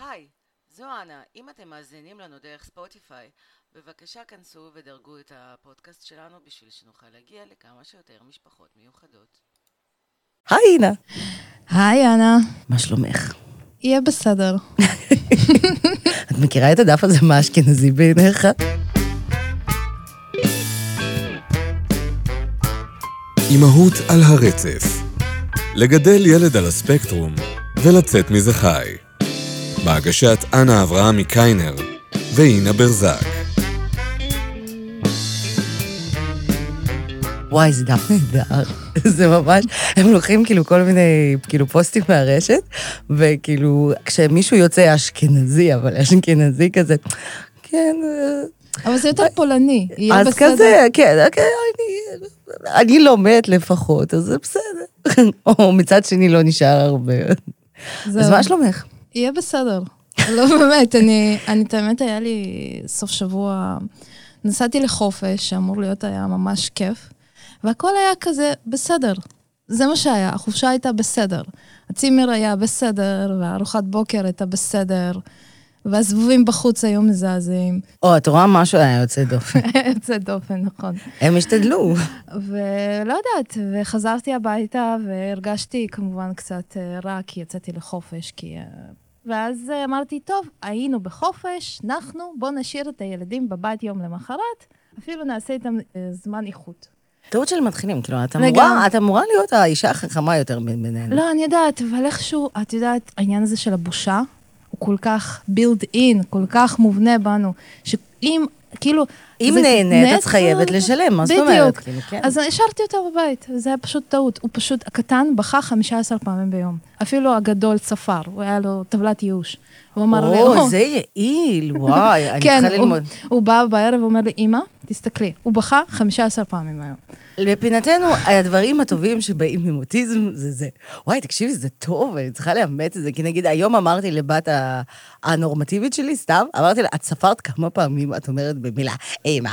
היי, זו אנה. אם אתם מאזינים לנו דרך ספוטיפיי, בבקשה כנסו ודרגו את הפודקאסט שלנו בשביל שנוכל להגיע לכמה שיותר משפחות מיוחדות. היי, אינה. היי, אנה. מה שלומך? יהיה בסדר. את מכירה את הדף הזה, מה אשכנזי בעיניך? אימהות על הרצף. לגדל ילד על הספקטרום ולצאת מזה חי. בהגשת אנה אברהם מקיינר ואינה ברזק. וואי, זה דף נהדר. זה ממש, הם לוקחים כאילו כל מיני, כאילו פוסטים מהרשת, וכאילו, כשמישהו יוצא אשכנזי, אבל אשכנזי כזה, כן, אה, אבל זה יותר פולני, יהיה אז בסדר. כזה, כן, כן, אני, אני לא מת לפחות, אז זה בסדר. או מצד שני לא נשאר הרבה. אז מה שלומך? יהיה בסדר. לא, באמת, אני, אני, את האמת, היה לי סוף שבוע, נסעתי לחופש, שאמור להיות היה ממש כיף, והכל היה כזה בסדר. זה מה שהיה, החופשה הייתה בסדר. הצימר היה בסדר, והארוחת בוקר הייתה בסדר, והזבובים בחוץ היו מזעזעים. או, את רואה משהו היה יוצא דופן. יוצא דופן, נכון. הם השתדלו. ולא יודעת, וחזרתי הביתה והרגשתי כמובן קצת אה, רע, כי יצאתי לחופש, כי... ואז אה, אמרתי, טוב, היינו בחופש, אנחנו, בואו נשאיר את הילדים בבית יום למחרת, אפילו נעשה איתם אה, זמן איכות. טעות של מתחילים, כאילו, את וגם- אמורה, את אמורה להיות האישה החכמה יותר בינינו. לא, אני יודעת, אבל איכשהו, את יודעת, העניין הזה של הבושה, הוא כל כך build in, כל כך מובנה בנו, שאם, כאילו... אם נהנית, את חייבת לשלם, מה זאת אומרת? בדיוק. כאילו, כן. אז השארתי אותו בבית, זה היה פשוט טעות. הוא פשוט, הקטן בכה 15 פעמים ביום. אפילו הגדול צפר, הוא היה לו טבלת ייאוש. הוא אמר לי, או, זה יעיל, וואי, אני כן, צריכה ללמוד. הוא בא בערב ואומר לי, אמא, תסתכלי, הוא בכה 15 פעמים היום. לפינתנו, הדברים הטובים שבאים עם אוטיזם זה זה. וואי, תקשיבי, זה טוב, אני צריכה לאמץ את זה. כי נגיד, היום אמרתי לבת הנורמטיבית שלי, סתם, אמרתי לה, את ספרת כמה פעמים את אומרת במילה, אמא,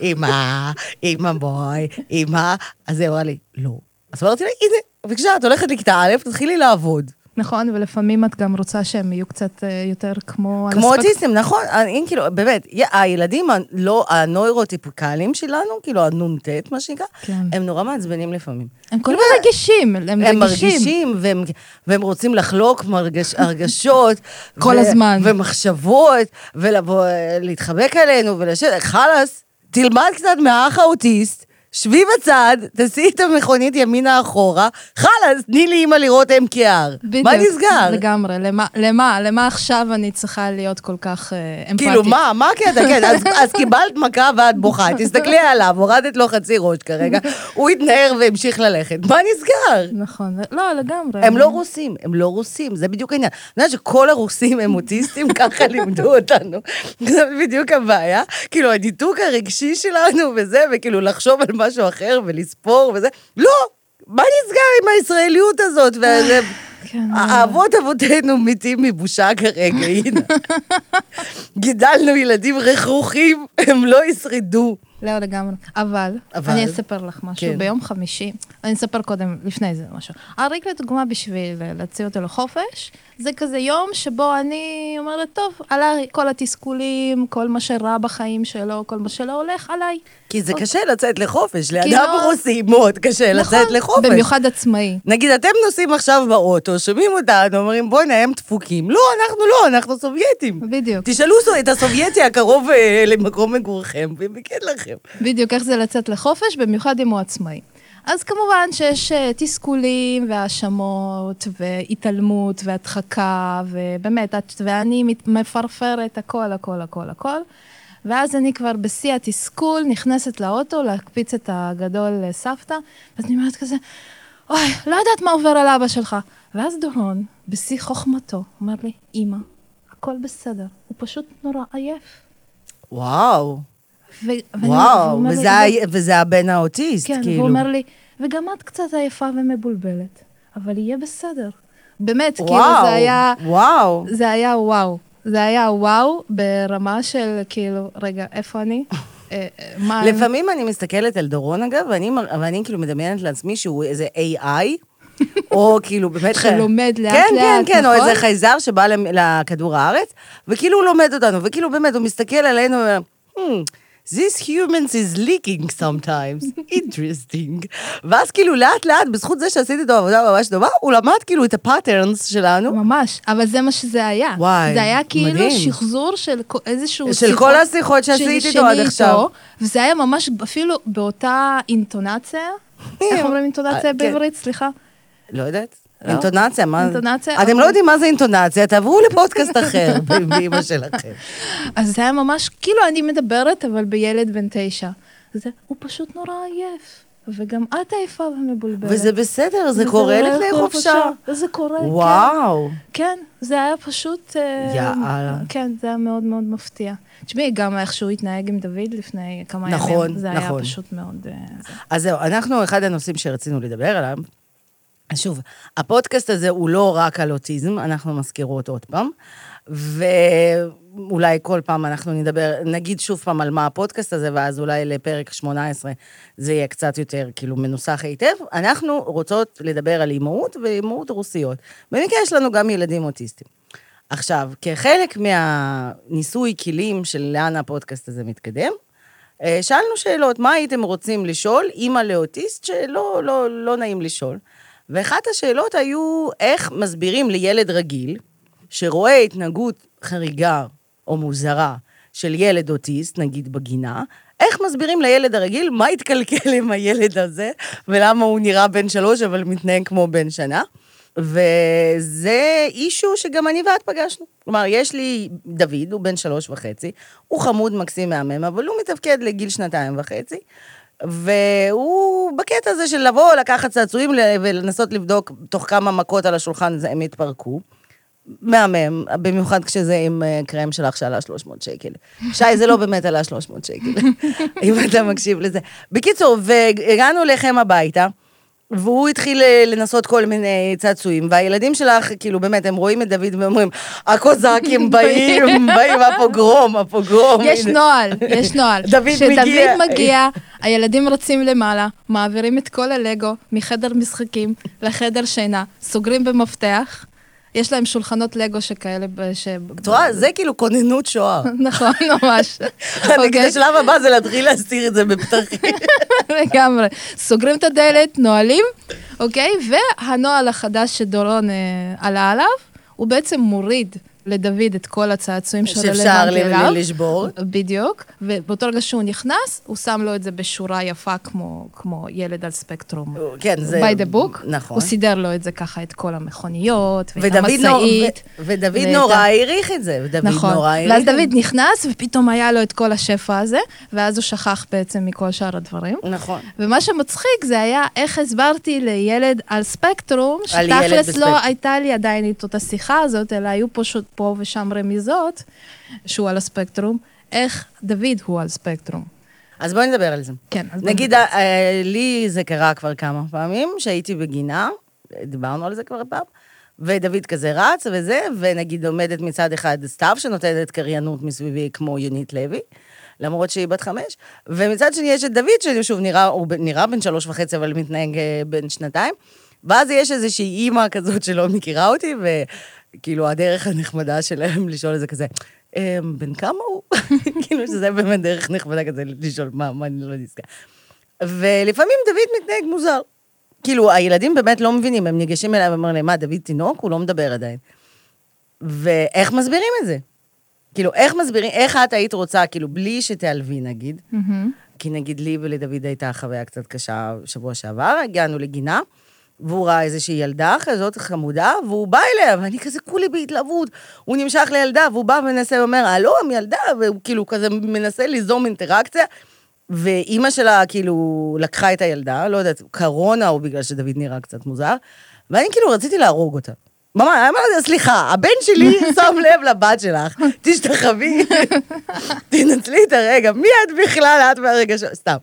אמא, אמא בואי, אמא. אז היא אמרה לי, לא. אז אמרתי לה, הנה, בבקשה, את הולכת לכיתה א', תתחילי לעבוד. נכון, ולפעמים את גם רוצה שהם יהיו קצת אה, יותר כמו... כמו אוטיסטים, נכון? אני כאילו, באמת, הילדים הלא, הנוירוטיפיקליים שלנו, כאילו הנ"ט, מה שנקרא, כן. הם נורא מעצבנים לפעמים. הם כל הזמן רגישים, הם הם רגישים. מרגישים, והם, והם רוצים לחלוק מרגש, הרגשות. כל הזמן. ומחשבות, ולבוא, אה, להתחבק עלינו ולשבת. חלאס, תלמד קצת מהאח האוטיסט, שבי בצד, תעשי את המכונית ימינה אחורה, חלאס, תני לי אימא לראות MKR. בדיוק, מה נסגר? לגמרי, למה, למה, למה עכשיו אני צריכה להיות כל כך אה, אמפתית? כאילו, מה, מה הקטע? כן, אז, אז קיבלת מכה ואת בוכה, תסתכלי עליו, הורדת לו חצי ראש כרגע, הוא התנער והמשיך ללכת. מה נסגר? נכון, לא, לגמרי. הם לא רוסים, הם לא רוסים, זה בדיוק העניין. את יודעת שכל הרוסים הם אוטיסטים, ככה לימדו אותנו. זה בדיוק הבעיה. כאילו, הניתוק הרגשי שלנו וזה, וכאילו לחשוב על משהו אחר ולספור וזה, לא! מה נסגר עם הישראליות הזאת? וזה... כן, האבות אבותינו מתים מבושה כרגע, הנה. גידלנו ילדים רכרוכים, הם לא ישרדו. לא, לגמרי. אבל, אבל? אני אספר לך משהו. כן. ביום חמישי, אני אספר קודם, לפני זה משהו. הריק לדוגמה בשביל להוציא אותו לחופש, זה כזה יום שבו אני אומרת, טוב, עליי כל התסכולים, כל מה שרע בחיים שלו, כל מה שלא הולך, עליי. כי זה קשה לצאת לחופש, לאדם מאוד- רוסי מאוד קשה לצאת נכון, לחופש. במיוחד עצמאי. נגיד, אתם נוסעים עכשיו באוטו, שומעים אותנו, אומרים, בוא'נה, הם דפוקים. לא, אנחנו לא, אנחנו סובייטים. בדיוק. תשאלו את הסובייטי הקרוב אה, למקום מגורכם, והם יקד לכם. בדיוק, איך זה לצאת לחופש, במיוחד אם הוא עצמאי. אז כמובן שיש אה, תסכולים והאשמות והתעלמות והדחקה, ובאמת, ואני מפרפרת הכל, הכל, הכל, הכל. ואז אני כבר בשיא התסכול, נכנסת לאוטו להקפיץ את הגדול לסבתא, ואז אני אומרת כזה, אוי, לא יודעת מה עובר על אבא שלך. ואז דורון, בשיא חוכמתו, אומר לי, אמא, הכל בסדר, הוא פשוט נורא עייף. וואו, ו- וואו, אומר לי, וזה ה- וזה הבן האוטיסט, כן, כאילו. והוא אומר לי, וגם את קצת עייפה ומבולבלת, אבל יהיה בסדר. באמת, כאילו, וואו, זה היה, וואו. זה היה וואו. זה היה וואו ברמה של כאילו, רגע, איפה אני? אה, אה, מה... לפעמים אני מסתכלת על דורון, אגב, ואני, ואני כאילו מדמיינת לעצמי שהוא איזה AI, או כאילו באמת... שלומד לאט כן, לאט, כן, כן, או נכון? איזה חייזר שבא לכדור הארץ, וכאילו הוא לומד אותנו, וכאילו באמת הוא מסתכל עלינו ואומר, hmm, This humans is leaking sometimes, interesting. ואז כאילו לאט לאט, בזכות זה שעשיתי איתו עבודה ממש טובה, הוא למד כאילו את ה patterns שלנו, ממש, אבל זה מה שזה היה. וואי, זה היה כאילו מדהים. שחזור של איזשהו של כל השיחות שעשיתי איתו עד עכשיו. וזה היה ממש אפילו באותה אינטונציה. איך אומרים אינטונציה אה, כן. בעברית? סליחה. לא יודעת. לא? אינטונציה, מה? אינטונציה, אתם לא יודעים מה זה אינטונציה, תעברו לפודקאסט אחר, באמא שלכם. אז זה היה ממש, כאילו אני מדברת, אבל בילד בן תשע. זה, הוא פשוט נורא עייף. וגם את עייפה ומבולבלת. וזה בסדר, זה קורה לא לפני חופשה. זה קורה, כן. וואו. כן, זה היה פשוט... אה, יאללה. כן, זה היה מאוד מאוד מפתיע. תשמעי, גם איך שהוא התנהג עם דוד לפני כמה נכון, ימים. זה נכון. היה פשוט מאוד... אה, זה. אז זהו, אנחנו, אחד הנושאים שרצינו לדבר עליו, אז שוב, הפודקאסט הזה הוא לא רק על אוטיזם, אנחנו מזכירות עוד פעם, ואולי כל פעם אנחנו נדבר, נגיד שוב פעם על מה הפודקאסט הזה, ואז אולי לפרק 18 זה יהיה קצת יותר כאילו מנוסח היטב. אנחנו רוצות לדבר על אימהות ואימהות רוסיות. במקרה יש לנו גם ילדים אוטיסטים. עכשיו, כחלק מהניסוי כלים של לאן הפודקאסט הזה מתקדם, אה, שאלנו שאלות, מה הייתם רוצים לשאול אימא לאוטיסט שלא לא, לא נעים לשאול? ואחת השאלות היו, איך מסבירים לילד רגיל, שרואה התנהגות חריגה או מוזרה של ילד אוטיסט, נגיד בגינה, איך מסבירים לילד הרגיל מה התקלקל עם הילד הזה, ולמה הוא נראה בן שלוש אבל מתנהג כמו בן שנה? וזה אישו שגם אני ואת פגשנו. כלומר, יש לי דוד, הוא בן שלוש וחצי, הוא חמוד, מקסים, מהמם, אבל הוא מתפקד לגיל שנתיים וחצי, והוא בקטע הזה של לבוא, לקחת צעצועים ולנסות לבדוק תוך כמה מכות על השולחן זה- הם יתפרקו. מהמם, במיוחד כשזה עם אה, קרם שלך שעלה 300 שקל. שי, זה לא באמת עלה 300 שקל, אם אתה מקשיב לזה. בקיצור, והגענו אליכם הביתה, והוא התחיל אה, לנסות כל מיני צעצועים, והילדים שלך, כאילו, באמת, הם רואים את דוד ואומרים, הקוזקים באים, באים הפוגרום, הפוגרום. יש הנה." נוהל, יש נוהל. דוד מגיע. כשדוד מגיע, הילדים רצים למעלה, מעבירים את כל הלגו מחדר משחקים לחדר שינה, סוגרים במפתח. יש להם שולחנות לגו שכאלה, ש... את רואה, זה כאילו כוננות שואה. נכון, ממש. נגיד, אוקיי? השלב הבא זה להתחיל להסתיר את זה בפתחים. לגמרי. סוגרים את הדלת, נועלים, אוקיי? והנוהל החדש שדורון אה, עלה עליו, הוא בעצם מוריד לדוד את כל הצעצועים שאפשר שרלוונטי ל- אליו. לשבור. בדיוק, ובאותו רגע שהוא נכנס, הוא שם לו את זה בשורה יפה כמו, כמו ילד על ספקטרום. כן, זה... by the book, נכון. הוא סידר לו את זה ככה, את כל המכוניות, ואת ודוד נור- המשאית. ו- ודוד ואת נורא העריך את זה, ודוד נכון. נורא העריך ואז. דוד נכנס, ופתאום היה לו את כל השפע הזה, ואז הוא שכח בעצם מכל שאר הדברים. נכון. ומה שמצחיק זה היה איך הסברתי לילד על ספקטרום, שתכלס. לא הייתה לי עדיין איתו את השיחה הזאת, אלא היו פשוט פה ושם רמיזות שהוא על הספקטרום, איך דוד הוא על ספקטרום. אז בואי נדבר על זה. כן, אז בוא נגיד, נדבר. אה, לי זה קרה כבר כמה פעמים, שהייתי בגינה, דיברנו על זה כבר פעם, ודוד כזה רץ וזה, ונגיד עומדת מצד אחד סתיו, שנותנת קריינות מסביבי כמו יונית לוי, למרות שהיא בת חמש, ומצד שני יש את דוד, ששוב נראה, הוא נראה בן שלוש וחצי, אבל מתנהג אה, בן שנתיים, ואז יש איזושהי אימא כזאת שלא מכירה אותי, וכאילו הדרך הנחמדה שלהם לשאול את זה כזה, "אמ, בן כמה הוא? כאילו שזה באמת דרך נחמדה כזה לשאול מה, מה אני לא נזכר. ולפעמים דוד מתנהג מוזר. כאילו, הילדים באמת לא מבינים, הם ניגשים אליי ואומרים להם, מה, דוד תינוק? הוא לא מדבר עדיין. ואיך מסבירים את זה? כאילו, איך מסבירים, איך את היית רוצה, כאילו, בלי שתיעלבי, נגיד, מהמם. כי נגיד לי ולדוד הייתה חוויה קצת קשה שבוע שעבר, הגענו לגינה, והוא ראה איזושהי ילדה כזאת חמודה, והוא בא אליה, ואני כזה כולי בהתלהבות. הוא נמשך לילדה, והוא בא ומנסה, אומר, הלו, הם ילדה, והוא כאילו כזה מנסה ליזום אינטראקציה, ואימא שלה כאילו לקחה את הילדה, לא יודעת, קרונה או בגלל שדוד נראה קצת מוזר, ואני כאילו רציתי להרוג אותה. ממש, אמרתי, סליחה, הבן שלי שם לב לבת שלך, תשתחווי, תנצלי את הרגע, מי את בכלל, את מהרגע ש... סתם.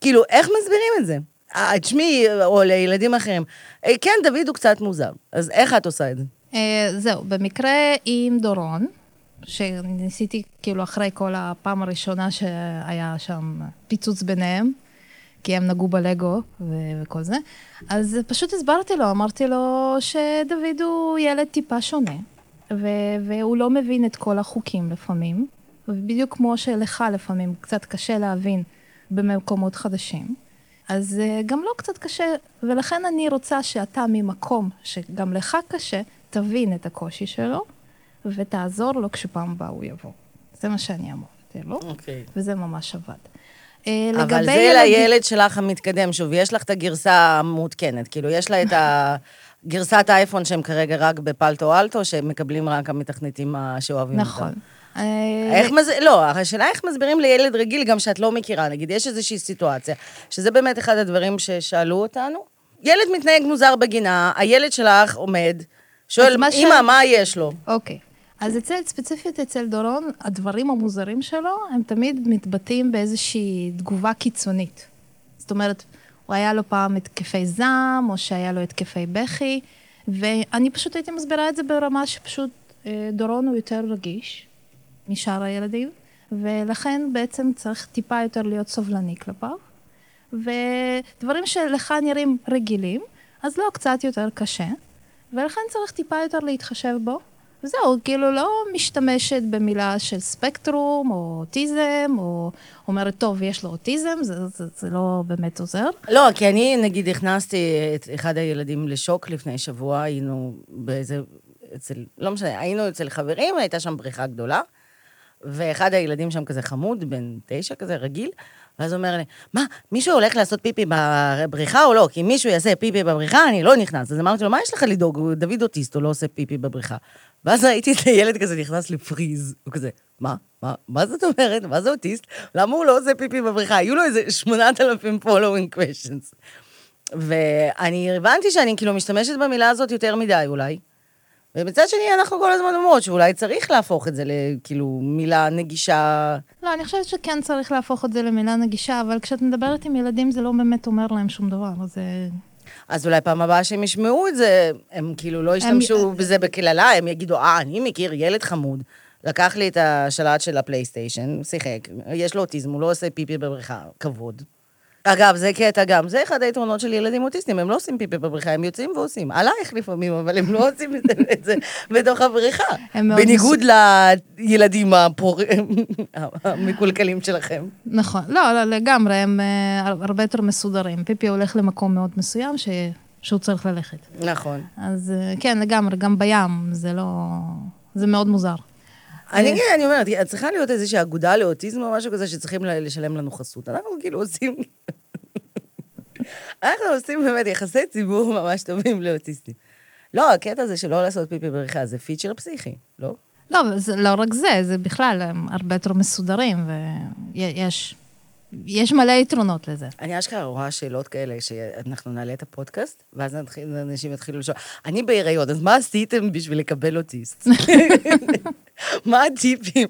כאילו, איך מסבירים את זה? אה, תשמעי, או לילדים אחרים. אה, כן, דוד הוא קצת מוזר, אז איך את עושה את זה? אה, זהו, במקרה עם דורון, שניסיתי, כאילו, אחרי כל הפעם הראשונה שהיה שם פיצוץ ביניהם, כי הם נגעו בלגו וכל זה. אז פשוט הסברתי לו, אמרתי לו שדוד הוא ילד טיפה שונה, והוא לא מבין את כל החוקים לפעמים, ובדיוק כמו שלך לפעמים קצת קשה להבין במקומות חדשים. אז אה, גם לו קצת קשה, ולכן אני רוצה שאתה ממקום שגם לך קשה, תבין את הקושי שלו, ותעזור לו כשפעם הבאה הוא יבוא. זה מה שאני אמרתי לו, אוקיי. וזה ממש עבד. אה, אבל זה ילדים- לילד שלך המתקדם. שוב, יש לך את הגרסה המעודכנת. כאילו, יש לה את ה... גרסת האייפון שהם כרגע רק בפלטו אלטו, שהם מקבלים רק המתכנתים שאוהבים אותם. נכון. אה, איך מז... לא, השאלה איך מסבירים לילד רגיל גם שאת לא מכירה. נגיד, יש איזושהי סיטואציה, שזה באמת אחד הדברים ששאלו אותנו. ילד מתנהג מוזר בגינה, הילד שלך עומד, שואל, אז מה ש- אמא, מה יש לו? אוקיי. אז אצל, ספציפית אצל דורון, הדברים המוזרים שלו, הם תמיד מתבטאים באיזושהי תגובה קיצונית. זאת אומרת, הוא היה לו פעם התקפי זעם, או שהיה לו התקפי בכי, ואני פשוט הייתי מסבירה את זה ברמה שפשוט אה, דורון הוא יותר רגיש משאר הילדים, ולכן בעצם צריך טיפה יותר להיות סובלני כלפיו. ודברים שלך נראים רגילים, אז לא קצת יותר קשה, ולכן צריך טיפה יותר להתחשב בו. וזהו, כאילו לא משתמשת במילה של ספקטרום, או אוטיזם, או אומרת, טוב, יש לו אוטיזם, זה, זה, זה לא באמת עוזר. לא, כי אני, נגיד, הכנסתי את אחד הילדים לשוק לפני שבוע, היינו באיזה... אצל... לא משנה, היינו אצל חברים, הייתה שם בריכה גדולה, ואחד הילדים שם כזה חמוד, בן תשע כזה, רגיל, ואז הוא אומר לי, מה, מישהו הולך לעשות פיפי בבריכה או לא? כי אם מישהו יעשה פיפי בבריכה, אני לא נכנס. אז אמרתי לו, מה יש לך לדאוג? דוד אוטיסט, הוא לא עושה פיפי בבריכה. ואז ראיתי את הילד כזה נכנס לפריז, הוא כזה, מה? מה, מה זאת אומרת? מה זה אוטיסט? למה הוא לא עושה פיפי בבריכה? היו לו איזה 8,000 following questions. ואני הבנתי שאני כאילו משתמשת במילה הזאת יותר מדי אולי. ומצד שני, אנחנו כל הזמן אומרות שאולי צריך להפוך את זה לכאילו מילה נגישה. לא, אני חושבת שכן צריך להפוך את זה למילה נגישה, אבל כשאת מדברת עם ילדים זה לא באמת אומר להם שום דבר, אז... אה, אז אולי פעם הבאה שהם ישמעו את זה, הם כאילו לא ישתמשו הם- בזה בקללה, הם יגידו, אה, אני מכיר ילד חמוד, לקח לי את השלט של הפלייסטיישן, שיחק, יש לו אוטיזם, הוא לא עושה פיפי בבריכה, כבוד. אגב, זה קטע גם, זה אחד היתרונות של ילדים אוטיסטים, הם לא עושים פיפי בבריכה, הם יוצאים ועושים. עלייך לפעמים, אבל הם לא עושים את זה- בתוך הבריכה. בניגוד לילדים המקולקלים שלכם. נכון. לא, לא, לגמרי, הם אה, הרבה יותר מסודרים. פיפי הולך למקום מאוד מסוים ש... שהוא צריך ללכת. נכון. אז אה, כן, לגמרי, גם בים, זה לא... זה מאוד מוזר. אני, אני אומרת, צריכה להיות איזושהי אגודה לאוטיזם או משהו כזה שצריכים לשלם לנו חסות. אנחנו כאילו עושים... אנחנו עושים באמת יחסי ציבור ממש טובים לאוטיסטים. לא, הקטע הזה של לא לעשות פיפי בריכה זה פיצ'ר פסיכי, לא? לא, זה לא רק זה, זה בכלל, הם הרבה יותר מסודרים, ויש יש מלא יתרונות לזה. אני אשכרה רואה שאלות כאלה, שאנחנו נעלה את הפודקאסט, ואז אנשים יתחילו לשאול, אני בהיריון, אז מה עשיתם בשביל לקבל אוטיסט? מה הטיפים?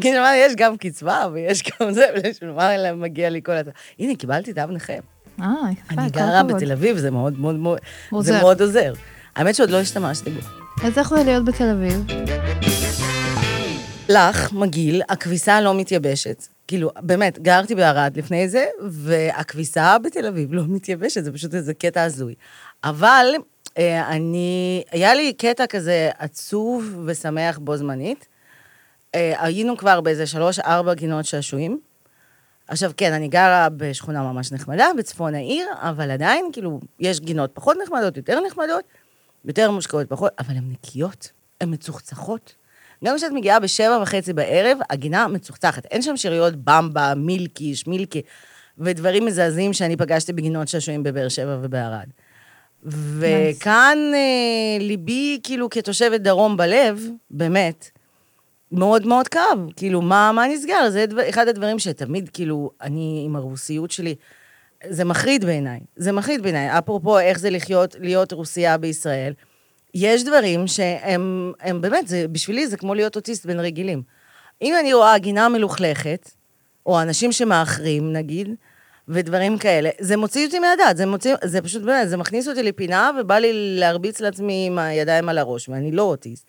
כי נאמר, יש גם קצבה ויש גם זה, ובשביל מה מגיע לי כל הזמן? הנה, קיבלתי תו נכה. אה, יפה, אני גרה. בתל אביב, זה מאוד מאוד מאוד, זה עוזר. מאוד עוזר. האמת שעוד לא השתמשתי בו. אז איך זה להיות בתל אביב? לך, מגעיל, הכביסה לא מתייבשת. כאילו, באמת, גרתי בערד לפני זה, והכביסה בתל אביב לא מתייבשת, זה פשוט איזה קטע הזוי. אבל אני, היה לי קטע כזה עצוב ושמח בו זמנית. אה, היינו כבר באיזה שלוש-ארבע גינות שעשועים. עכשיו, כן, אני גרה בשכונה ממש נחמדה, בצפון העיר, אבל עדיין, כאילו, יש גינות פחות נחמדות, יותר נחמדות, יותר מושקעות פחות, אבל הן נקיות, הן מצוחצחות. גם כשאת מגיעה בשבע וחצי בערב, הגינה מצוחצחת. אין שם שאריות במבה, מילקי, שמילקי, ודברים מזעזעים שאני פגשתי בגינות שעשועים בבאר שבע ובערד. וכאן אה, ליבי, כאילו, כתושבת דרום בלב, באמת, מאוד מאוד כאב. כאילו, מה, מה נסגר? זה דבר, אחד הדברים שתמיד, כאילו, אני עם הרוסיות שלי, זה מחריד בעיניי. זה מחריד בעיניי. אפרופו איך זה לחיות, להיות רוסייה בישראל. יש דברים שהם הם באמת, זה, בשבילי זה כמו להיות אוטיסט בין רגילים. אם אני רואה גינה מלוכלכת, או אנשים שמאחרים, נגיד, ודברים כאלה, זה מוציא אותי מהדעת, זה מוציא, זה פשוט זה מכניס אותי לפינה, ובא לי להרביץ לעצמי עם הידיים על הראש, ואני לא אוטיסט.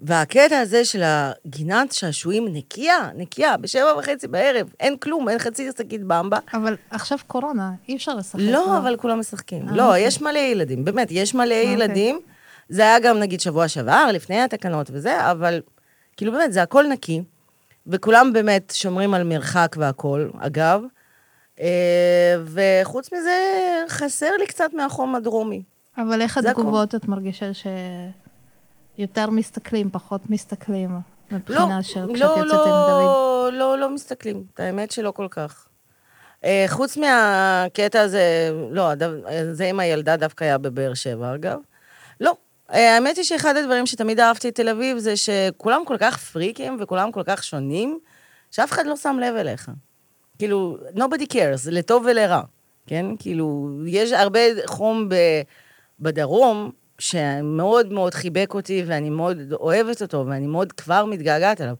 והקטע הזה של הגינת שעשועים נקייה, נקייה, בשבע וחצי בערב, אין כלום, אין חצי שקית במבה. אבל עכשיו קורונה, אי אפשר לשחק. לא, אבל כולם משחקים. אה, לא, אוקיי. יש מלא ילדים, באמת, יש מלא אוקיי. ילדים. זה היה גם, נגיד, שבוע שעבר, לפני התקנות וזה, אבל כאילו, באמת, זה הכל נקי, וכולם באמת שומרים על מרחק והכול, אגב. אה, וחוץ מזה, חסר לי קצת מהחום הדרומי. אבל איך. התגובות, את מרגישה שיותר מסתכלים, פחות מסתכלים, לא, מבחינה של כשאת לא, יוצאת עם דוד? לא, לא, לא מסתכלים. את האמת שלא כל כך. אה, חוץ מהקטע הזה, לא, זה עם הילדה דווקא היה בבאר שבע, אגב. לא. אה, האמת היא שאחד הדברים שתמיד אהבתי את תל אביב זה שכולם כל כך פריקים וכולם כל כך שונים, שאף אחד לא שם לב אליך. כאילו, nobody cares, לטוב ולרע, כן? כאילו, יש הרבה חום ב, בדרום, שמאוד מאוד חיבק אותי, ואני מאוד אוהבת אותו, ואני מאוד כבר מתגעגעת אליו.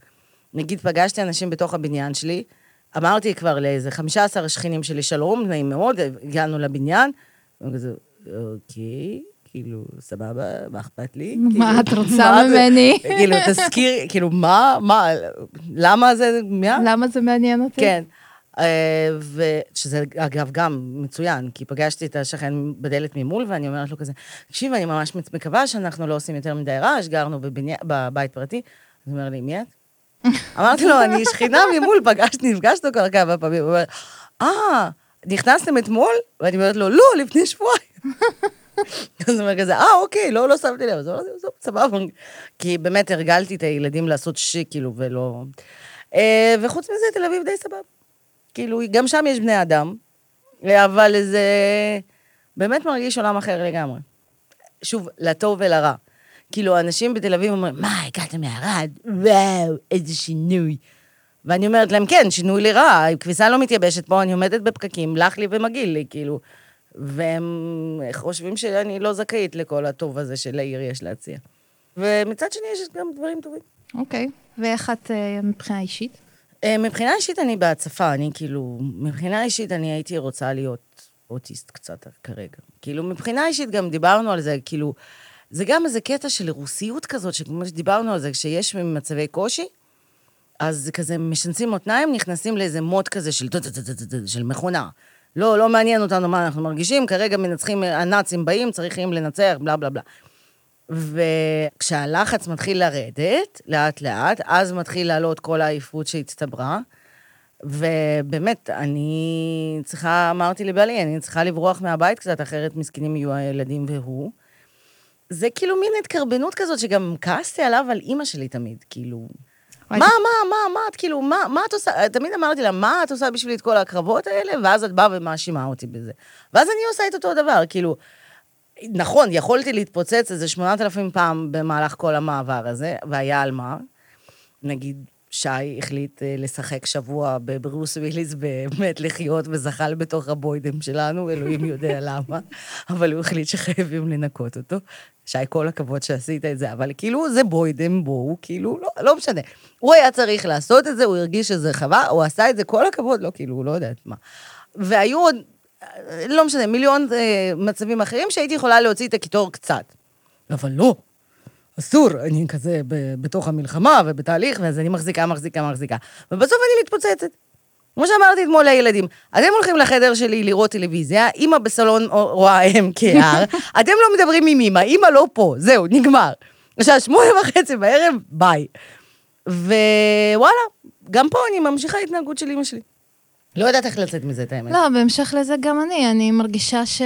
נגיד, פגשתי אנשים בתוך הבניין שלי, אמרתי כבר לאיזה 15 השכנים שלי, שלום, נעים מאוד, הגענו לבניין, וכזה, אוקיי, כאילו, סבבה, מה אכפת לי? מה כאילו, את רוצה מה זה- ממני? כאילו, תזכיר, כאילו, מה, מה, למה זה, מה? למה זה מעניין אותי? כן. אה, ושזה, אגב, גם מצוין, כי פגשתי את השכן בדלת ממול, ואני אומרת לו כזה, תקשיב, אני ממש מקווה שאנחנו לא עושים יותר מדי רעש, גרנו בבני... בבית פרטי. אז הוא אומר לי, מי את? אמרתי לו, אני שכינה ממול, פגשתי, נפגשנו כבר כמה פעמים. הוא אומר, אה, נכנסתם אתמול? ואני אומרת לו, לא, לפני שבועיים. אז הוא אומר כזה, אה, אוקיי, לא, לא שמתי לב. אז אמרתי, "טוב, סבבה. כי באמת הרגלתי את הילדים לעשות שיק, כאילו, ולא... אה, וחוץ מזה, תל אביב די סבבה. כאילו, גם שם יש בני אדם, אבל זה באמת מרגיש עולם אחר לגמרי. שוב, לטוב ולרע. כאילו, אנשים בתל אביב אומרים, מה, הגעת מערד? וואו, איזה שינוי. ואני אומרת להם, כן, שינוי לרעה, כביסה לא מתייבשת פה, אני עומדת בפקקים, לח לי ומגעיל לי, כאילו. והם חושבים שאני לא זכאית לכל הטוב הזה שלעיר יש להציע. ומצד שני, יש גם דברים טובים. אוקיי. ואיך את אה, מבחינה אישית? אה, מבחינה אישית אני בהצפה, אני כאילו, מבחינה אישית אני הייתי רוצה להיות אוטיסט קצת כרגע. כאילו, מבחינה אישית גם דיברנו על זה, כאילו, זה גם איזה קטע של רוסיות כזאת, שכמו שדיברנו על זה, כשיש מצבי קושי, אז זה כזה משנסים מותניים, נכנסים לאיזה מוט כזה של, של מכונה. לא, לא מעניין אותנו מה אנחנו מרגישים, כרגע מנצחים, הנאצים באים, צריכים לנצח, בלה בלה בלה. וכשהלחץ מתחיל לרדת, לאט-לאט, אז מתחיל לעלות כל העייפות שהצטברה. ובאמת, אני צריכה, אמרתי לבעלי, אני צריכה לברוח מהבית קצת, אחרת מסכנים יהיו הילדים והוא. זה כאילו מין התקרבנות כזאת, שגם כעסתי עליו, על אימא שלי תמיד, כאילו... מה, מה, מה, מה את כאילו, מה, מה את עושה? תמיד אמרתי לה, מה את עושה בשבילי את כל הקרבות האלה? ואז את באה ומאשימה אותי בזה. ואז אני עושה את אותו דבר, כאילו, נכון, יכולתי להתפוצץ איזה 8,000 פעם במהלך כל המעבר הזה, והיה על מה. נגיד, שי החליט אה, לשחק שבוע בברוס וויליס, באמת לחיות, וזחל בתוך הבוידם שלנו, אלוהים יודע למה, אבל הוא החליט שחייבים לנקות אותו. שי, כל הכבוד שעשית את זה, אבל כאילו, זה בוידם, בואו, כאילו, לא, לא משנה. הוא היה צריך לעשות את זה, הוא הרגיש שזה חווה, הוא עשה את זה, כל הכבוד, לא, כאילו, לא יודעת מה. והיו עוד, לא משנה, מיליון אה, מצבים אחרים שהייתי יכולה להוציא את הקיטור קצת. אבל לא, אסור, אני כזה ב- בתוך המלחמה ובתהליך, ואז אני מחזיקה, מחזיקה, מחזיקה. ובסוף אני מתפוצצת. כמו שאמרתי אתמול לילדים, אתם הולכים לחדר שלי לראות טלוויזיה, אמא בסלון רואה כהר, אתם לא מדברים עם אמא, אמא לא פה, זהו, נגמר. עכשיו, שמונה וחצי בערב, ביי. ווואלה, גם פה אני ממשיכה התנהגות של אמא שלי. לא יודעת איך לצאת מזה, את האמת. לא, בהמשך לזה גם אני, אני מרגישה ש...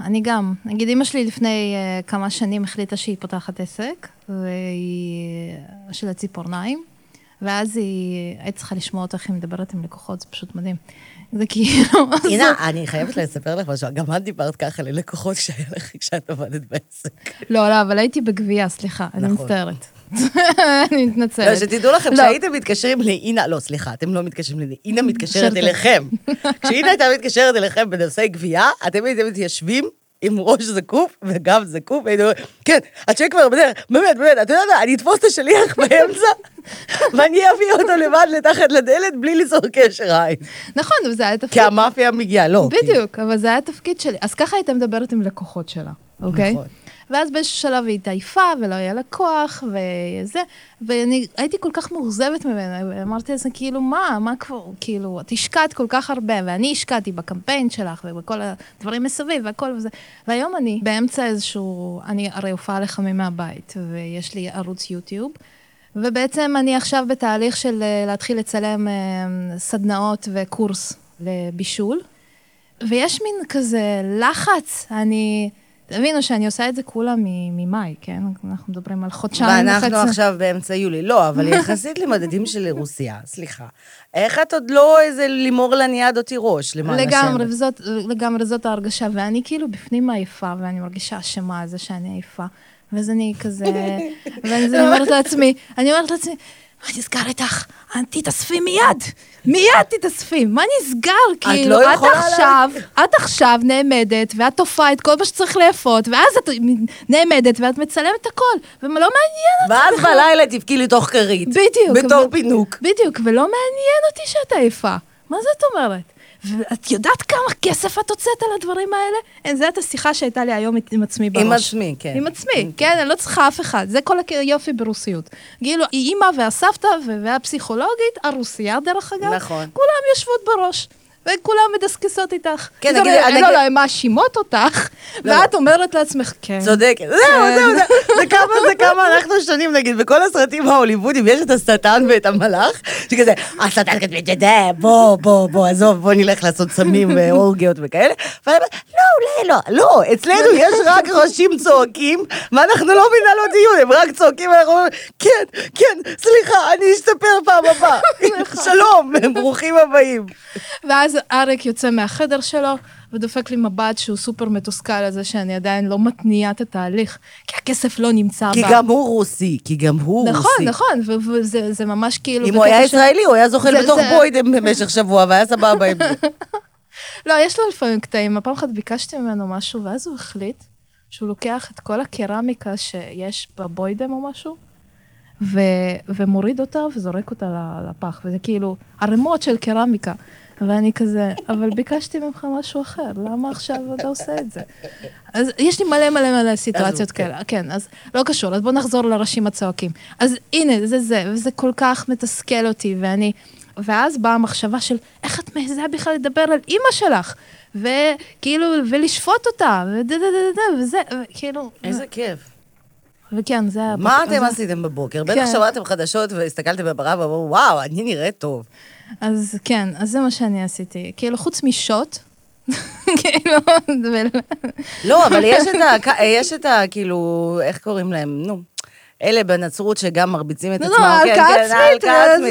אני גם. נגיד, אמא שלי לפני uh, כמה שנים החליטה שהיא פותחת עסק, והיא... של הציפורניים, ואז היא... היית צריכה לשמוע אותה איך היא מדברת עם לקוחות, זה פשוט מדהים. זה כאילו... הנה, אני חייבת לספר לך משהו, גם את דיברת ככה ללקוחות כשהיה לך, כשאת עבדת בעסק. לא, לא, אבל הייתי בגבייה, סליחה, אני נכון. מצטערת. אני מתנצלת. לא, שתדעו לכם, לא. כשהייתם מתקשרים לאינה, לא, סליחה, אתם לא מתקשרים לאינה, אינה מתקשרת. אליכם. כשאינה הייתה מתקשרת אליכם בנושאי גבייה, אתם הייתם מתיישבים עם ראש זקוף וגב זקוף, והייתם אומרים, כן, הצ'ק כבר בדרך, באמת, באמת, אתה יודע, אני אתפוס את השליח באמצע, ואני אביא אותו לבד לתחת לדלת בלי ליצור קשר עין. נכון, אבל זה היה תפקיד... כי המאפיה מגיעה, לא. בדיוק, אבל זה היה התפקיד שלי. אז ככה הייתה מדברת עם לקוחות שלה, אוקיי? נכון. ואז באיזשהו שלב היא התעייפה, ולא היה לה כוח, וזה, ואני הייתי כל כך מאוכזבת ממנה, ואמרתי לזה, כאילו, מה, מה כבר, כאילו, את השקעת כל כך הרבה, ואני השקעתי בקמפיין שלך, ובכל הדברים מסביב, והכל וזה. והיום אני באמצע איזשהו, אני הרי הופעה לחמים מהבית, ויש לי ערוץ יוטיוב. ובעצם אני עכשיו בתהליך של אה, להתחיל לצלם אה, סדנאות וקורס לבישול. ויש מין כזה לחץ, אני... תבינו שאני עושה את זה כולה ממאי, כן? אנחנו מדברים על חודשיים וחצי. ואנחנו עכשיו באמצע יולי. לא, אבל יחסית למדדים של רוסיה, סליחה. איך את עוד לא איזה לימור לניאד או תירוש, למען השם? לגמרי, וזאת, לגמרי זאת ההרגשה. ואני כאילו בפנים עייפה, ואני מרגישה אשמה על זה שאני עייפה. ואז אני כזה, ואני אומרת לעצמי, אני אומרת לעצמי, מה נסגר איתך? תתאספי מיד, מיד תתאספי. מה נסגר? כאילו, לא את עכשיו, את עכשיו נעמדת, ואת תופעה את כל מה שצריך לאפות, ואז את נעמדת ואת מצלמת הכל, ולא מעניין אותי ואז בלילה תבכי לתוך כרית. בדיוק. בתור פינוק. בדיוק, ולא מעניין אותי שאת עייפה. מה זאת אומרת? ואת יודעת כמה כסף את הוצאת על הדברים האלה? אין, זאת השיחה שהייתה לי היום עם עצמי בראש. עם עצמי, כן. עם עצמי, כן, אני לא צריכה אף אחד. זה כל היופי ברוסיות. כאילו, אימא והסבתא והפסיכולוגית, הרוסייה דרך אגב, נכון. כולם יושבות בראש. וכולם מדסקסות איתך. כן, נגיד, אני... לא, לא, הן מאשימות אותך, לא. ואת אומרת לעצמך, כן. צודקת. זהו, זהו, זהו. זה כמה, זה כמה אנחנו שונים, נגיד, בכל הסרטים ההוליוודים יש את השטן ואת המלאך, שכזה, השטן כזה, בוא, בוא, בוא, עזוב, בוא נלך לעשות סמים ואורגיות וכאלה. ואני אומרת, לא, לא, לא, לא, אצלנו יש רק ראשים צועקים, ואנחנו לא מנהלות דיון, הם רק צועקים, ואנחנו אומרים, כן, כן, סליחה, אני אשתפר פעם הבאה. שלום, ברוכים הבאים. ואז אריק יוצא מהחדר שלו, ודופק לי מבט שהוא סופר מתוסכל על זה שאני עדיין לא מתניעה את התהליך, כי הכסף לא נמצא כי בה. גם הוא רוסי, כי גם הוא נכון, רוסי. נכון, נכון, וזה ממש כאילו... אם הוא היה ישראלי, הוא היה זוכל בתוך זה... בוידם במשך שבוע, והיה סבבה עם זה. לא, יש לו לפעמים קטעים. הפעם אחת ביקשתי ממנו משהו, ואז הוא החליט שהוא לוקח את כל הקרמיקה שיש בבוידם או משהו, ו... ומוריד אותה וזורק אותה לפח, וזה כאילו ערימות של קרמיקה. ואני כזה, אבל ביקשתי ממך משהו אחר, למה עכשיו אתה עושה את זה? אז יש לי מלא מלא מלא סיטואציות כאלה. כן, אז לא קשור, אז בואו נחזור לראשים הצועקים. אז הנה, זה זה, וזה כל כך מתסכל אותי, ואני... ואז באה המחשבה של, איך את מעיזה בכלל לדבר על אימא שלך? וכאילו, ולשפוט אותה, וזה, וכאילו... איזה כיף. וכן, זה. מה אתם עשיתם בבוקר? בטח כן. שמעתם חדשות והסתכלתם בברא ואמרו, וואו, אני נראית טוב. אז כן, אז זה מה שאני עשיתי. כאילו, חוץ משוט, כאילו, לא, אבל יש את ה... יש את ה... כאילו, איך קוראים להם? נו. אלה בנצרות שגם מרביצים את לא, עצמם. לא, הלקאה עצמית,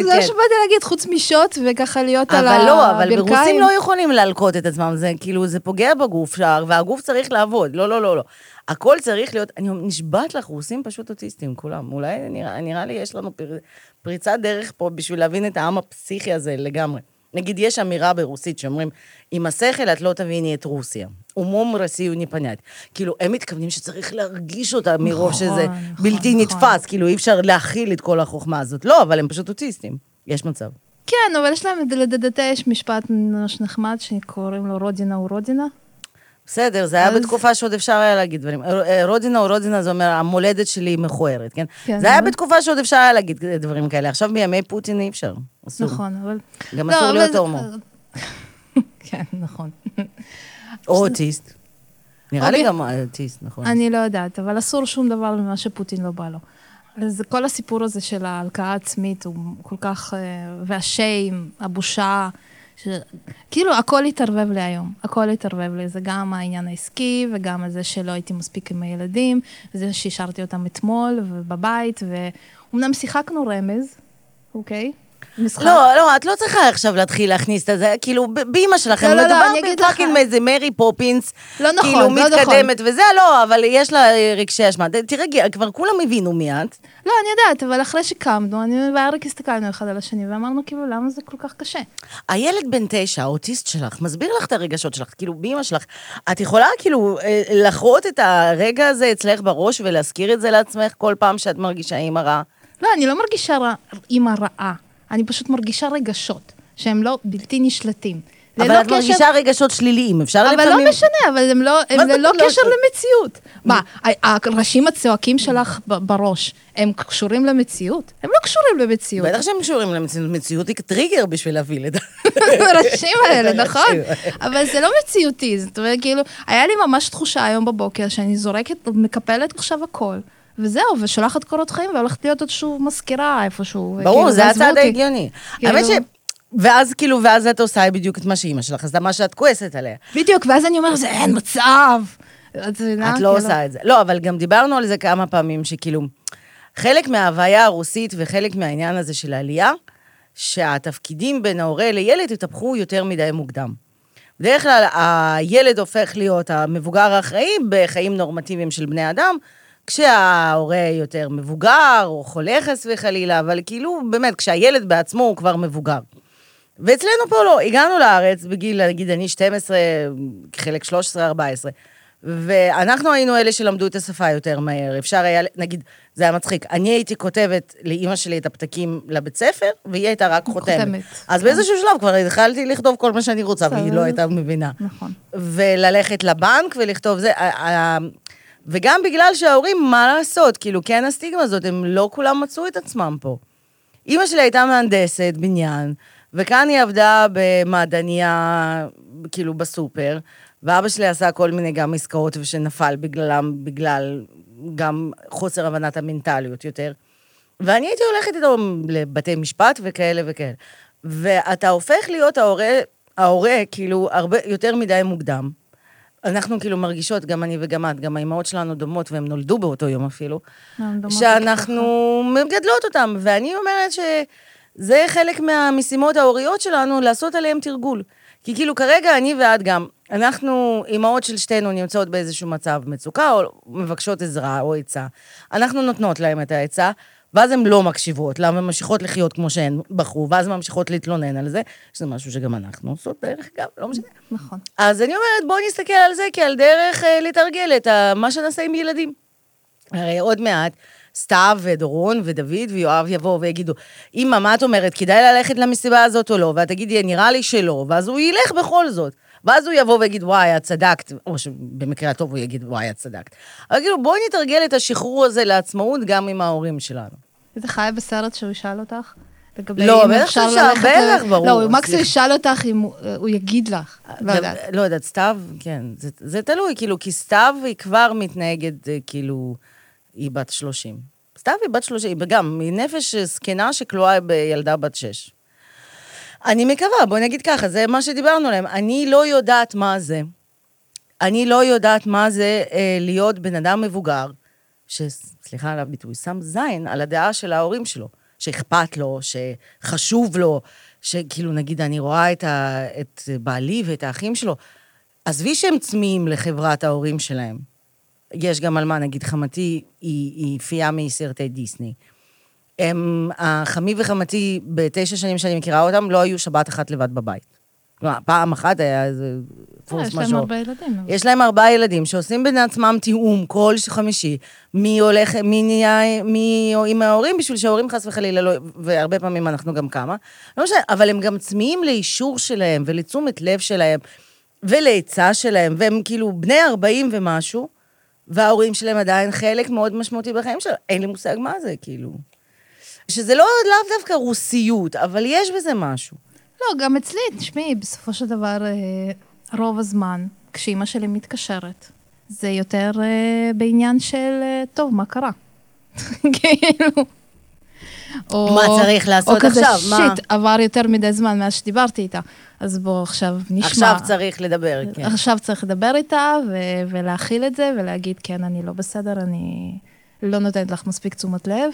זה מה שבאתי להגיד, חוץ משוט וככה להיות על הברכיים. אבל לא, אבל ברוסים לא יכולים להלקות את עצמם, זה כאילו, זה פוגע בגוף, והגוף צריך לעבוד. לא, לא, לא, לא. הכל צריך להיות, אני נשבעת לך, רוסים פשוט אוטיסטים, כולם. אולי נראה, נראה לי יש לנו פר, פריצת דרך פה בשביל להבין את העם הפסיכי הזה לגמרי. נגיד, יש אמירה ברוסית שאומרים, עם השכל את לא תביני את רוסיה. אומום רוסי הוא ניפנית. כאילו, הם מתכוונים שצריך להרגיש אותה מרוב נכון, שזה נכון, בלתי נכון. נתפס, כאילו, אי אפשר להכיל את כל החוכמה הזאת. לא, אבל הם פשוט אוטיסטים. יש מצב. כן, אבל יש להם, לדדתה יש משפט נחמד שקוראים לו רודינה הוא רודינה. בסדר, זה היה בתקופה שעוד אפשר היה להגיד דברים. אה, רודינה או רודינה, זה אומר, המולדת שלי מכוערת, כן? כן זה היה בתקופה שעוד אפשר היה להגיד דברים כאלה. עכשיו בימי פוטין אי אפשר. אסור. נכון, אבל... גם לא, אסור להיות הומו. כן, נכון. או אוטיסט. נראה לי גם אוטיסט, נכון. אני לא יודעת, אבל אסור שום דבר ממה שפוטין לא בא לו. אז כל הסיפור הזה של ההלקאה העצמית הוא כל כך... אה, וה shame, הבושה. ש... כאילו, הכל התערבב לי היום. הכל התערבב לי. זה גם העניין העסקי, וגם זה שלא הייתי מספיק עם הילדים, וזה שהשארתי אותם אתמול, ובבית, ואומנם שיחקנו רמז, אוקיי? משחק. לא, לא, את לא צריכה עכשיו להתחיל להכניס את זה, כאילו, באימא שלכם, לא, לא, מדובר לא, ב fucking מאיזה מרי פופינס, לא נכון, כאילו, לא נכון. מתקדמת וזה, לא, אבל יש לה רגשי אשמה. תראה, כבר כולם הבינו מי את. לא, אני יודעת, אבל אחרי שקמנו, אני ואריק הסתכלנו אחד על השני, ואמרנו, כאילו, למה זה כל כך קשה? הילד בן תשע, האוטיסט שלך, מסביר לך את הרגשות שלך, כאילו, באמא שלך, את יכולה, כאילו, אה, לחרות את הרגע הזה אצלך בראש ולהזכיר את זה לעצמך כל פעם שאת מרגישה אימא רעה? לא, אני לא מרגישה אימא רעה. אני פשוט מרגישה רגשות שהם לא בלתי נשלטים. אבל את מרגישה רגשות שליליים, אפשר אבל לפעמים... לא משנה, אבל הם לא, הם ללא לא קשר? למציאות. מה, הראשים הצועקים שלך בראש, הם קשורים למציאות? הם לא קשורים למציאות. בטח שהם קשורים למציאות, מציאות היא טריגר בשביל את זה. הראשים האלה, נכון? אבל זה לא מציאותי, זאת אומרת, כאילו, היה לי ממש תחושה היום בבוקר שאני זורקת, מקפלת עכשיו הכל. וזהו, ושולחת קורות חיים והולכת להיות עוד שוב מזכירה איפשהו. ברור, וכאילו, זה הצעד. ההגיוני. כאילו- האמת ש... ואז כאילו, ואז את עושה בדיוק את מה שאימא שלך עשתה, מה שאת כועסת עליה. בדיוק, ואז אני אומרת, זה אין מצב. את מבינה? את לא כאילו- עושה את זה. לא, אבל גם דיברנו על זה כמה פעמים, שכאילו, חלק מההוויה הרוסית וחלק מהעניין הזה של העלייה, שהתפקידים בין ההורה לילד התהפכו יותר מדי מוקדם. בדרך כלל הילד הופך להיות המבוגר האחראי בחיים נורמטיביים של בני אדם, כשההורה יותר מבוגר, או חולה חס וחלילה, אבל כאילו, באמת, כשהילד בעצמו הוא כבר מבוגר. ואצלנו פה לא, הגענו לארץ בגיל, נגיד, אני 12, חלק 13, 14, ואנחנו היינו אלה שלמדו את השפה יותר מהר. אפשר היה, נגיד, זה היה מצחיק, אני הייתי כותבת לאימא שלי את הפתקים לבית ספר, והיא הייתה רק חותמת. חותמת, אז כן. באיזשהו שלב כבר התחלתי לכתוב כל מה שאני רוצה, והיא. לא הייתה מבינה. נכון. וללכת לבנק ולכתוב זה. וגם בגלל שההורים, מה לעשות, כאילו, כן הסטיגמה הזאת, הם לא כולם מצאו את עצמם פה. אימא שלי הייתה מהנדסת בניין, וכאן היא עבדה במעדניה, כאילו, בסופר, ואבא שלי עשה כל מיני גם עסקאות ושנפל בגללם, בגלל גם חוסר הבנת המנטליות יותר. ואני הייתי הולכת איתו לבתי משפט וכאלה וכאלה. ואתה הופך להיות ההורה, ההורה, כאילו, הרבה יותר מדי מוקדם. אנחנו כאילו מרגישות, גם אני וגם את, גם האימהות שלנו דומות, והן נולדו באותו יום אפילו, שאנחנו מגדלות אותם, ואני אומרת שזה חלק מהמשימות ההוריות שלנו, לעשות עליהם תרגול. כי כאילו כרגע אני ואת גם, אנחנו, אימהות של שתינו נמצאות באיזשהו מצב מצוקה, או מבקשות עזרה או עצה. אנחנו נותנות להם את העצה, ואז הן לא מקשיבות לה, וממשיכות לחיות כמו שהן בחרו, ואז ממשיכות להתלונן על זה, שזה משהו שגם אנחנו עושות, דרך אגב, לא משנה. נכון. אז אני אומרת, בואי נסתכל על זה כעל דרך אה, לתרגל את ה- מה שנעשה עם ילדים. הרי עוד מעט, סתיו ודורון ודוד ויואב יבואו ויגידו, אמא, מה את אומרת, כדאי ללכת למסיבה הזאת או לא? ואת תגידי, נראה לי שלא, ואז הוא ילך בכל זאת. ואז הוא יבוא ויגיד, וואי, את צדקת, או שבמקרה הטוב הוא יגיד, וואי, את צדקת. אבל כאילו, בואי נתרגל את השחרור הזה לעצמאות גם עם ההורים שלנו. אתה חיה בסרט שהוא ישאל אותך? לגבי לא, אם בטח אפשר ללכת בטח, ל- ברור, לא, הוא מקסימום. ישאל אותך אם הוא- יגיד לך. לא יודעת. לא יודעת, סתיו, כן, זה, זה תלוי, כאילו, כי סתיו היא כבר מתנהגת, אה, כאילו, היא בת 30. סתיו היא בת 30, וגם, היא נפש זקנה שכלואה בילדה בת 6. אני מקווה, בואי נגיד ככה, זה מה שדיברנו עליהם. אני לא יודעת מה זה. אני לא יודעת מה זה אה, להיות בן אדם מבוגר, שסליחה על הביטוי, שם זין על הדעה של ההורים שלו, שאכפת לו, שחשוב לו, שכאילו, נגיד, אני רואה את, ה, את בעלי ואת האחים שלו, עזבי שהם צמאים לחברת ההורים שלהם. יש גם על מה, נגיד, חמתי היא, היא פייה מסרטי דיסני. הם, החמי וחמתי, בתשע שנים שאני מכירה אותם, לא היו שבת אחת לבד בבית. כלומר, פעם אחת היה איזה אה, פורס יש להם. הרבה ילדים. יש להם ארבעה ילדים שעושים בין עצמם תיאום כל חמישי, מי הולך, מי נהיה, מי עם ההורים, בשביל שההורים חס וחלילה לא, והרבה פעמים אנחנו גם כמה. לא משנה, אבל הם גם צמאים לאישור שלהם ולתשומת לב שלהם ולעצה שלהם, והם כאילו בני 40 ומשהו, וההורים שלהם עדיין חלק מאוד משמעותי בחיים שלהם. אין לי מושג מה זה, כאילו. שזה לא לאו דווקא רוסיות, אבל יש בזה משהו. לא, גם אצלי, תשמעי, בסופו של דבר, אה, רוב הזמן, כשאימא שלי מתקשרת, זה יותר אה, בעניין של, אה, טוב, מה קרה? כאילו... או, מה צריך לעשות או כזה, עכשיו? מה? שיט, עבר יותר מדי זמן מאז שדיברתי איתה. אז בואו עכשיו נשמע. עכשיו צריך לדבר, כן. עכשיו צריך לדבר איתה ו- ולהכיל את זה ולהגיד, כן, אני לא בסדר, אני לא נותנת לך מספיק תשומת לב.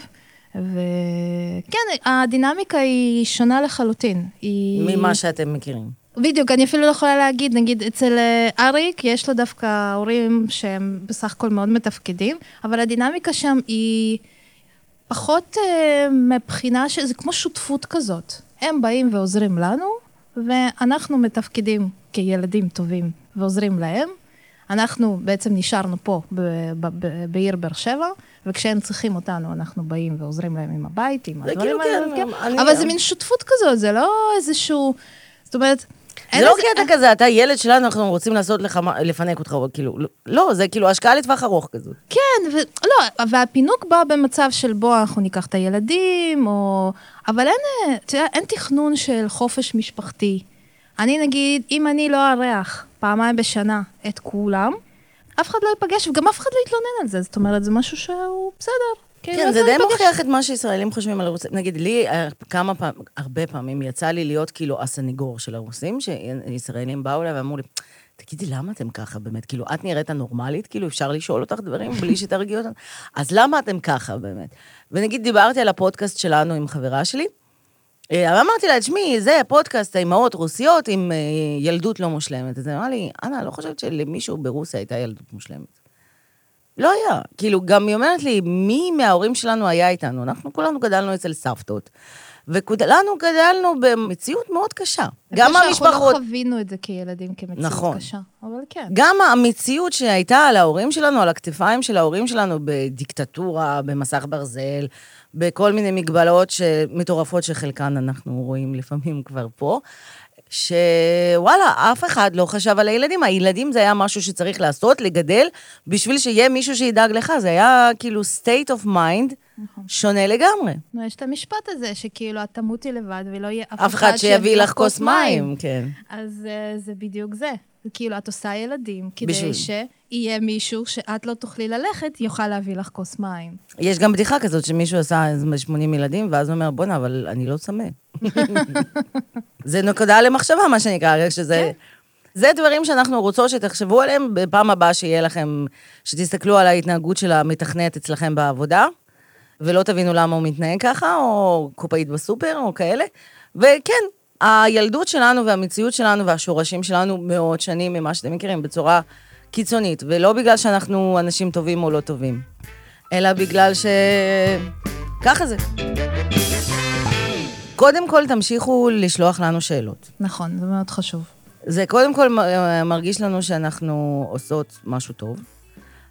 וכן, הדינמיקה היא שונה לחלוטין. היא... ממה שאתם מכירים. בדיוק, אני אפילו לא יכולה להגיד, נגיד, אצל אה, אריק יש לו דווקא הורים שהם בסך הכל מאוד מתפקדים, אבל הדינמיקה שם היא פחות אה, מבחינה שזה כמו שותפות כזאת. הם באים ועוזרים לנו, ואנחנו מתפקדים כילדים טובים ועוזרים להם. אנחנו בעצם נשארנו פה בעיר באר שבע, וכשהם צריכים אותנו, אנחנו באים ועוזרים להם עם הבית, עם הדברים כאילו, האלה. כן, כן. אבל זה מין שותפות כזאת, זה לא איזשהו... זאת אומרת, זה לא לזה- קטע כזה, אתה ילד שלנו, אנחנו רוצים לעשות לך, לפנק אותך, כאילו, לא- זה כאילו השקעה לטווח ארוך כזאת. כן, ו... לא, והפינוק בא במצב של בוא, אנחנו ניקח את הילדים, או... אבל אין, אה, אתה יודע, אין תכנון של חופש משפחתי. אני נגיד, אם אני לא אארח פעמיים בשנה את כולם, אף אחד לא ייפגש, וגם אף אחד לא יתלונן על זה. זאת אומרת, זה משהו שהוא בסדר. כאילו, כן, זה די. מוכיח את מה שישראלים חושבים על הרוסים. נגיד, לי אה, כמה פעמים, הרבה פעמים יצא לי להיות כאילו הסניגור של הרוסים, שישראלים באו אליי ואמרו לי, תגידי, למה אתם ככה באמת? כאילו, את נראית הנורמלית, כאילו, אפשר לשאול אותך דברים בלי שתרגיעי אותנו? אז למה אתם ככה באמת? ונגיד, דיברתי על הפודקאסט שלנו עם חברה שלי, אמרתי לה, תשמעי, זה פודקאסט האימהות רוסיות עם אה, ילדות לא מושלמת. אז היא אמרה לי, אנה, לא חושבת שלמישהו ברוסיה הייתה ילדות מושלמת. לא היה. כאילו, גם היא אומרת לי, מי מההורים שלנו היה איתנו? אנחנו כולנו גדלנו אצל סבתות, וכולנו גדלנו במציאות מאוד קשה. גם המשפחות... לא חווינו את זה כילדים כמציאות נכון. קשה, אבל כן. גם המציאות שהייתה על ההורים שלנו, על הכתפיים של ההורים שלנו בדיקטטורה, במסך ברזל, בכל מיני מגבלות. מטורפות שחלקן אנחנו רואים לפעמים כבר פה, שוואלה, אף אחד לא חשב על הילדים. הילדים זה היה משהו שצריך לעשות, לגדל, בשביל שיהיה מישהו שידאג לך. זה היה כאילו state of mind שונה לגמרי. נו, יש את המשפט הזה, שכאילו, את תמותי לבד ולא יהיה אף אחד שיביא לך כוס מים, כן. אז אה, זה בדיוק זה. כאילו, את עושה ילדים, כדי בשביל- שיהיה מישהו שאת לא תוכלי ללכת, יוכל להביא לך כוס מים. יש גם בדיחה כזאת שמישהו עשה איזה 80 ילדים, ואז הוא אומר, בואנה, אבל אני לא צמא. זה נקודה למחשבה, מה שנקרא, שזה... זה דברים שאנחנו רוצות שתחשבו עליהם בפעם הבאה שיהיה לכם, שתסתכלו על ההתנהגות של המתכנת אצלכם בעבודה, ולא תבינו למה הוא מתנהג ככה, או קופאית בסופר, או כאלה. וכן, הילדות שלנו והמציאות שלנו והשורשים שלנו מאות שנים ממה שאתם מכירים, בצורה קיצונית, ולא בגלל שאנחנו אנשים טובים או לא טובים, אלא בגלל ש... ככה זה. קודם כל, תמשיכו לשלוח לנו שאלות. נכון, זה מאוד חשוב. זה קודם כל מ- מרגיש לנו שאנחנו עושות משהו טוב,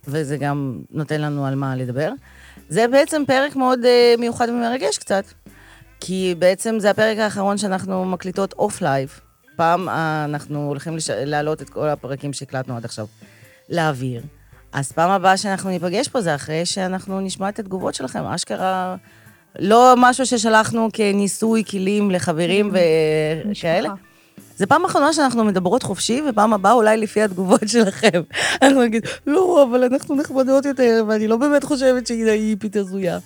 וזה גם נותן לנו על מה לדבר. זה בעצם פרק מאוד uh, מיוחד ומרגש קצת, כי בעצם זה הפרק האחרון שאנחנו מקליטות off live. פעם uh, אנחנו הולכים לש... להעלות את כל הפרקים שהקלטנו עד עכשיו לאוויר. אז פעם הבאה שאנחנו ניפגש פה זה אחרי שאנחנו נשמע את התגובות שלכם, אשכרה... לא משהו ששלחנו כניסוי כלים לחברים וכאלה. זה פעם אחרונה שאנחנו מדברות חופשי, ופעם הבאה אולי לפי התגובות שלכם. אנחנו נגיד, לא, אבל אנחנו נחמדות יותר, ואני לא באמת חושבת שהיא היפית הזויה.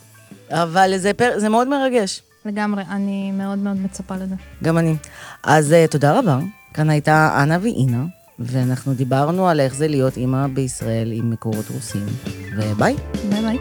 אבל זה, פר... זה מאוד מרגש, לגמרי, אני מאוד מאוד מצפה לזה. גם אני. אז uh, תודה רבה. כאן הייתה אנה ואינה, ואנחנו דיברנו על איך זה להיות אימא בישראל עם מקורות רוסים. וביי. ביי ביי.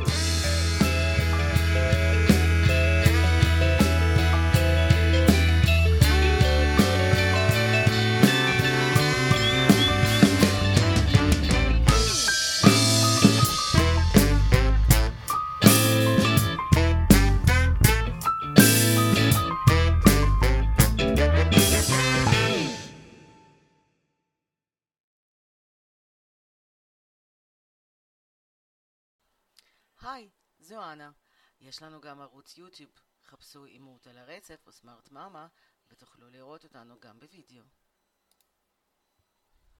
היי, זו אנה. יש לנו גם ערוץ יוטיוב. חפשו אימות על הרצף או סמארט מאמה, ותוכלו לראות אותנו גם בווידאו.